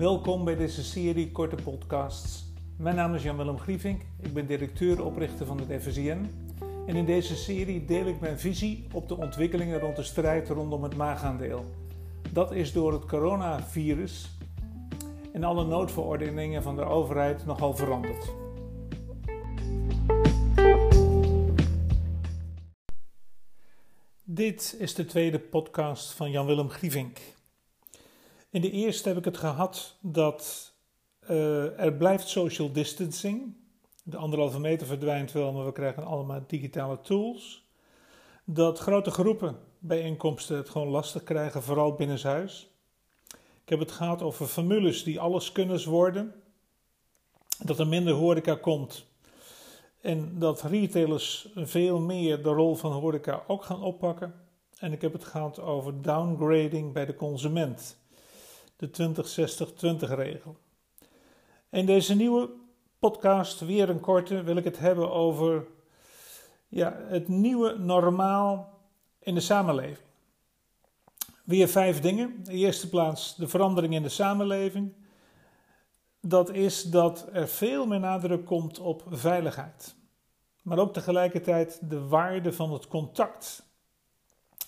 Welkom bij deze serie korte podcasts. Mijn naam is Jan-Willem Grievink, ik ben directeur-oprichter van het FSIN. En in deze serie deel ik mijn visie op de ontwikkelingen rond de strijd rondom het maagaandeel. Dat is door het coronavirus en alle noodverordeningen van de overheid nogal veranderd. Dit is de tweede podcast van Jan-Willem Grievink. In de eerste heb ik het gehad dat uh, er blijft social distancing. De anderhalve meter verdwijnt wel, maar we krijgen allemaal digitale tools. Dat grote groepen bijeenkomsten het gewoon lastig krijgen, vooral binnenshuis. Ik heb het gehad over formules die alles kunnen worden. Dat er minder horeca komt. En dat retailers veel meer de rol van horeca ook gaan oppakken. En ik heb het gehad over downgrading bij de consument de 20-60-20 regel. In deze nieuwe podcast, weer een korte, wil ik het hebben over ja, het nieuwe normaal in de samenleving. Weer vijf dingen. In de eerste plaats de verandering in de samenleving. Dat is dat er veel meer nadruk komt op veiligheid. Maar ook tegelijkertijd de waarde van het contact.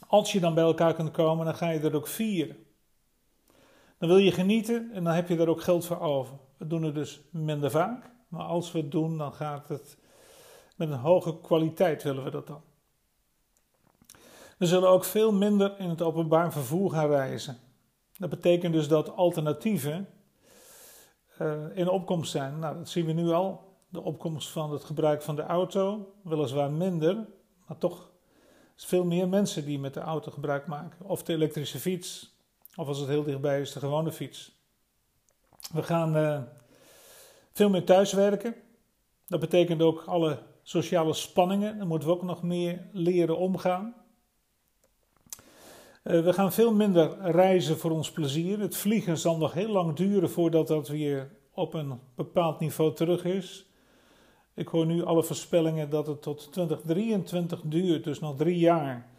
Als je dan bij elkaar kunt komen, dan ga je dat ook vieren. Dan wil je genieten en dan heb je daar ook geld voor over. We doen het dus minder vaak, maar als we het doen, dan gaat het met een hoge kwaliteit willen we dat dan. We zullen ook veel minder in het openbaar vervoer gaan reizen. Dat betekent dus dat alternatieven uh, in opkomst zijn. Nou, dat zien we nu al. De opkomst van het gebruik van de auto, weliswaar minder, maar toch veel meer mensen die met de auto gebruik maken. Of de elektrische fiets, of als het heel dichtbij is, de gewone fiets. We gaan uh, veel meer thuiswerken. Dat betekent ook alle sociale spanningen. Daar moeten we ook nog meer leren omgaan. Uh, we gaan veel minder reizen voor ons plezier. Het vliegen zal nog heel lang duren voordat dat weer op een bepaald niveau terug is. Ik hoor nu alle voorspellingen dat het tot 2023 duurt, dus nog drie jaar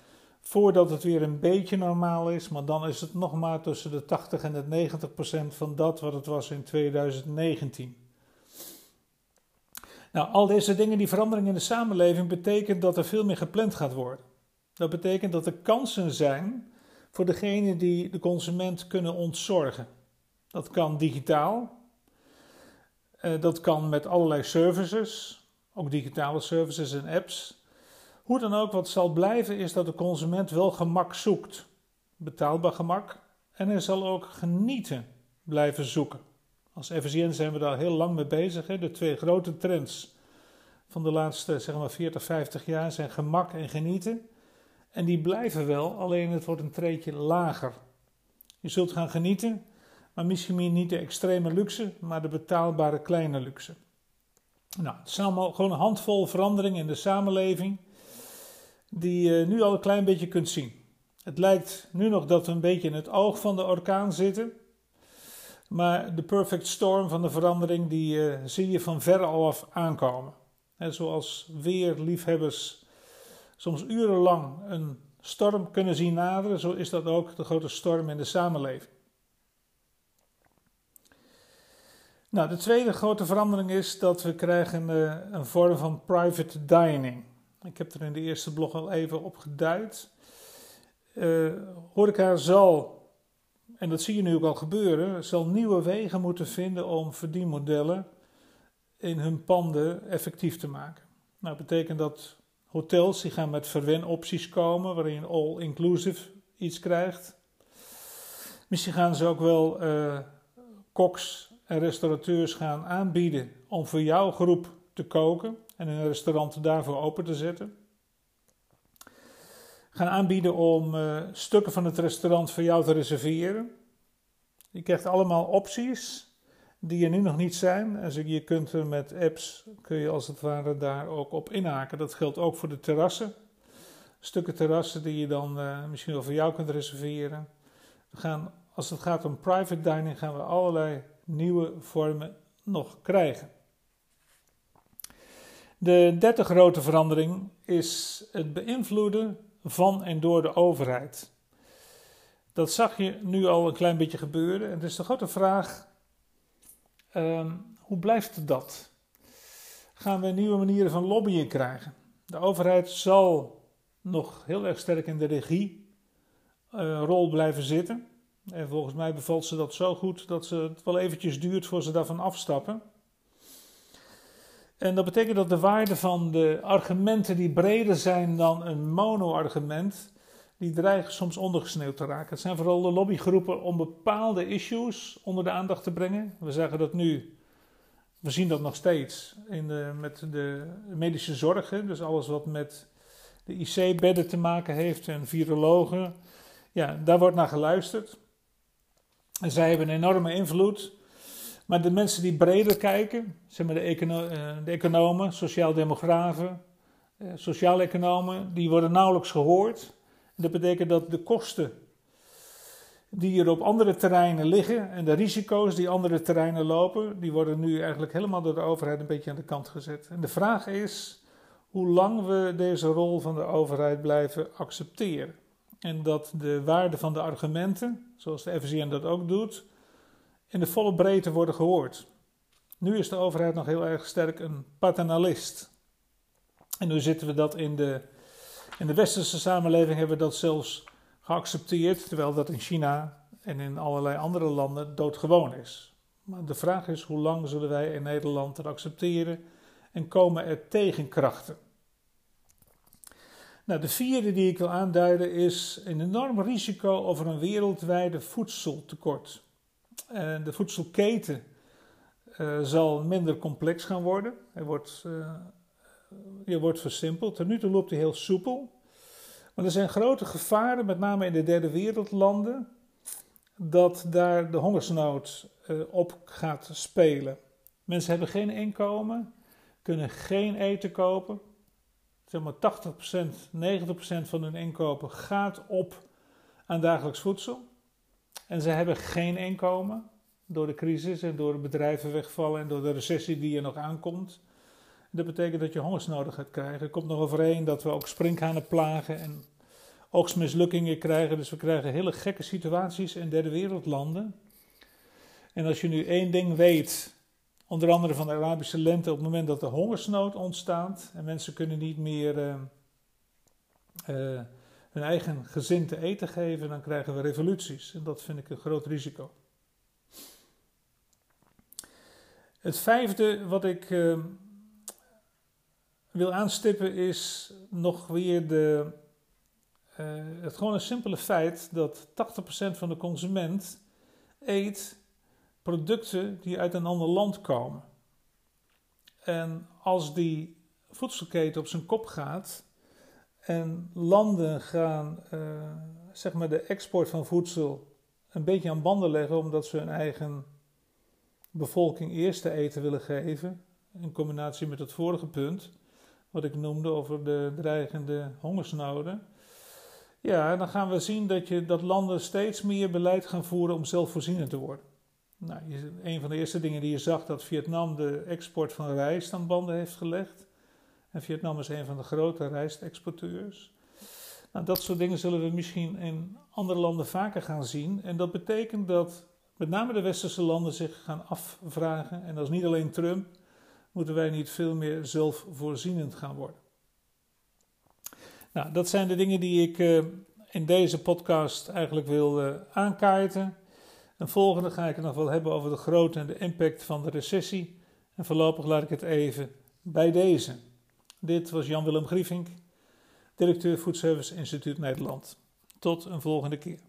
voordat het weer een beetje normaal is, maar dan is het nog maar tussen de 80 en de 90 procent van dat wat het was in 2019. Nou, al deze dingen, die verandering in de samenleving, betekent dat er veel meer gepland gaat worden. Dat betekent dat er kansen zijn voor degene die de consument kunnen ontzorgen. Dat kan digitaal, eh, dat kan met allerlei services, ook digitale services en apps. Hoe dan ook, wat zal blijven is dat de consument wel gemak zoekt. Betaalbaar gemak. En hij zal ook genieten blijven zoeken. Als FSN zijn we daar heel lang mee bezig. Hè? De twee grote trends van de laatste zeg maar 40, 50 jaar zijn gemak en genieten. En die blijven wel, alleen het wordt een treetje lager. Je zult gaan genieten, maar misschien niet de extreme luxe, maar de betaalbare kleine luxe. Nou, het is allemaal gewoon een handvol verandering in de samenleving die je nu al een klein beetje kunt zien. Het lijkt nu nog dat we een beetje in het oog van de orkaan zitten. Maar de perfect storm van de verandering, die uh, zie je van ver al af aankomen. En zoals weerliefhebbers soms urenlang een storm kunnen zien naderen, zo is dat ook de grote storm in de samenleving. Nou, de tweede grote verandering is dat we krijgen uh, een vorm van private dining. Ik heb er in de eerste blog al even op geduid. Uh, horeca zal, en dat zie je nu ook al gebeuren, zal nieuwe wegen moeten vinden om verdienmodellen in hun panden effectief te maken. Nou, dat betekent dat hotels die gaan met verwenopties komen, waarin je all-inclusive iets krijgt. Misschien gaan ze ook wel uh, koks en restaurateurs gaan aanbieden om voor jouw groep te koken en een restaurant daarvoor open te zetten. Gaan aanbieden om uh, stukken van het restaurant voor jou te reserveren. Je krijgt allemaal opties die er nu nog niet zijn. En je kunt er met apps, kun je als het ware daar ook op inhaken. Dat geldt ook voor de terrassen. Stukken terrassen die je dan uh, misschien wel voor jou kunt reserveren. We gaan, als het gaat om private dining gaan we allerlei nieuwe vormen nog krijgen. De derde grote verandering is het beïnvloeden van en door de overheid. Dat zag je nu al een klein beetje gebeuren. En is de grote vraag: Ehm, hoe blijft dat? Gaan we nieuwe manieren van lobbyen krijgen? De overheid zal nog heel erg sterk in de regierol uh, blijven zitten. En volgens mij bevalt ze dat zo goed dat ze het wel eventjes duurt voor ze daarvan afstappen. En dat betekent dat de waarde van de argumenten die breder zijn dan een mono-argument, die dreigen soms ondergesneeuwd te raken. Het zijn vooral de lobbygroepen om bepaalde issues onder de aandacht te brengen. We zeggen dat nu, we zien dat nog steeds in de, met de medische zorgen, dus alles wat met de IC-bedden te maken heeft en virologen. Ja, daar wordt naar geluisterd. En zij hebben een enorme invloed. Maar de mensen die breder kijken, zeg maar de, econo eh, de economen, sociaal-demografen, eh, sociaal-economen, die worden nauwelijks gehoord. Dat betekent dat de kosten die er op andere terreinen liggen en de risico's die andere terreinen lopen, die worden nu eigenlijk helemaal door de overheid een beetje aan de kant gezet. En de vraag is hoe lang we deze rol van de overheid blijven accepteren. En dat de waarde van de argumenten, zoals de FCN dat ook doet, in de volle breedte worden gehoord. Nu is de overheid nog heel erg sterk een paternalist. En nu zitten we dat in de, in de westerse samenleving hebben we dat zelfs geaccepteerd, terwijl dat in China en in allerlei andere landen doodgewoon is. Maar de vraag is hoe lang zullen wij in Nederland dat accepteren en komen er tegenkrachten? Nou, de vierde die ik wil aanduiden is een enorm risico over een wereldwijde voedseltekort. En de voedselketen uh, zal minder complex gaan worden. Hij wordt, uh, wordt versimpeld. Ten nu toe loopt hij heel soepel. Maar er zijn grote gevaren, met name in de derde wereldlanden, dat daar de hongersnood uh, op gaat spelen. Mensen hebben geen inkomen, kunnen geen eten kopen. Zeg maar 80%, 90% van hun inkopen gaat op aan dagelijks voedsel. En ze hebben geen inkomen door de crisis en door de bedrijven wegvallen en door de recessie die er nog aankomt. Dat betekent dat je hongersnood gaat krijgen. Er komt nog overeen dat we ook sprinkhanenplagen en oogstmislukkingen krijgen. Dus we krijgen hele gekke situaties in derde wereldlanden. En als je nu één ding weet, onder andere van de Arabische lente, op het moment dat er hongersnood ontstaat en mensen kunnen niet meer uh, uh, hun eigen gezin te eten geven, dan krijgen we revoluties. En dat vind ik een groot risico. Het vijfde wat ik uh, wil aanstippen is nog weer de, uh, het gewoon een simpele feit dat 80% van de consument eet producten die uit een ander land komen. En als die voedselketen op zijn kop gaat en landen gaan uh, zeg maar de export van voedsel een beetje aan banden leggen omdat ze hun eigen bevolking eerst te eten willen geven, in combinatie met het vorige punt, wat ik noemde over de dreigende hongersnoden. Ja, dan gaan we zien dat, je, dat landen steeds meer beleid gaan voeren om zelfvoorzienend te worden. Nou, een van de eerste dingen die je zag, dat Vietnam de export van rijst aan banden heeft gelegd. En Vietnam is een van de grote rijstexporteurs. Nou, dat soort dingen zullen we misschien in andere landen vaker gaan zien. En dat betekent dat met name de westerse landen zich gaan afvragen, en dat is niet alleen Trump, moeten wij niet veel meer zelfvoorzienend gaan worden. Nou, dat zijn de dingen die ik uh, in deze podcast eigenlijk wil aankaarten. Een volgende ga ik het nog wel hebben over de grootte en de impact van de recessie. En voorlopig laat ik het even bij deze. Dit was Jan-Willem Griefink, directeur Foodservice Instituut Nederland. Tot een volgende keer.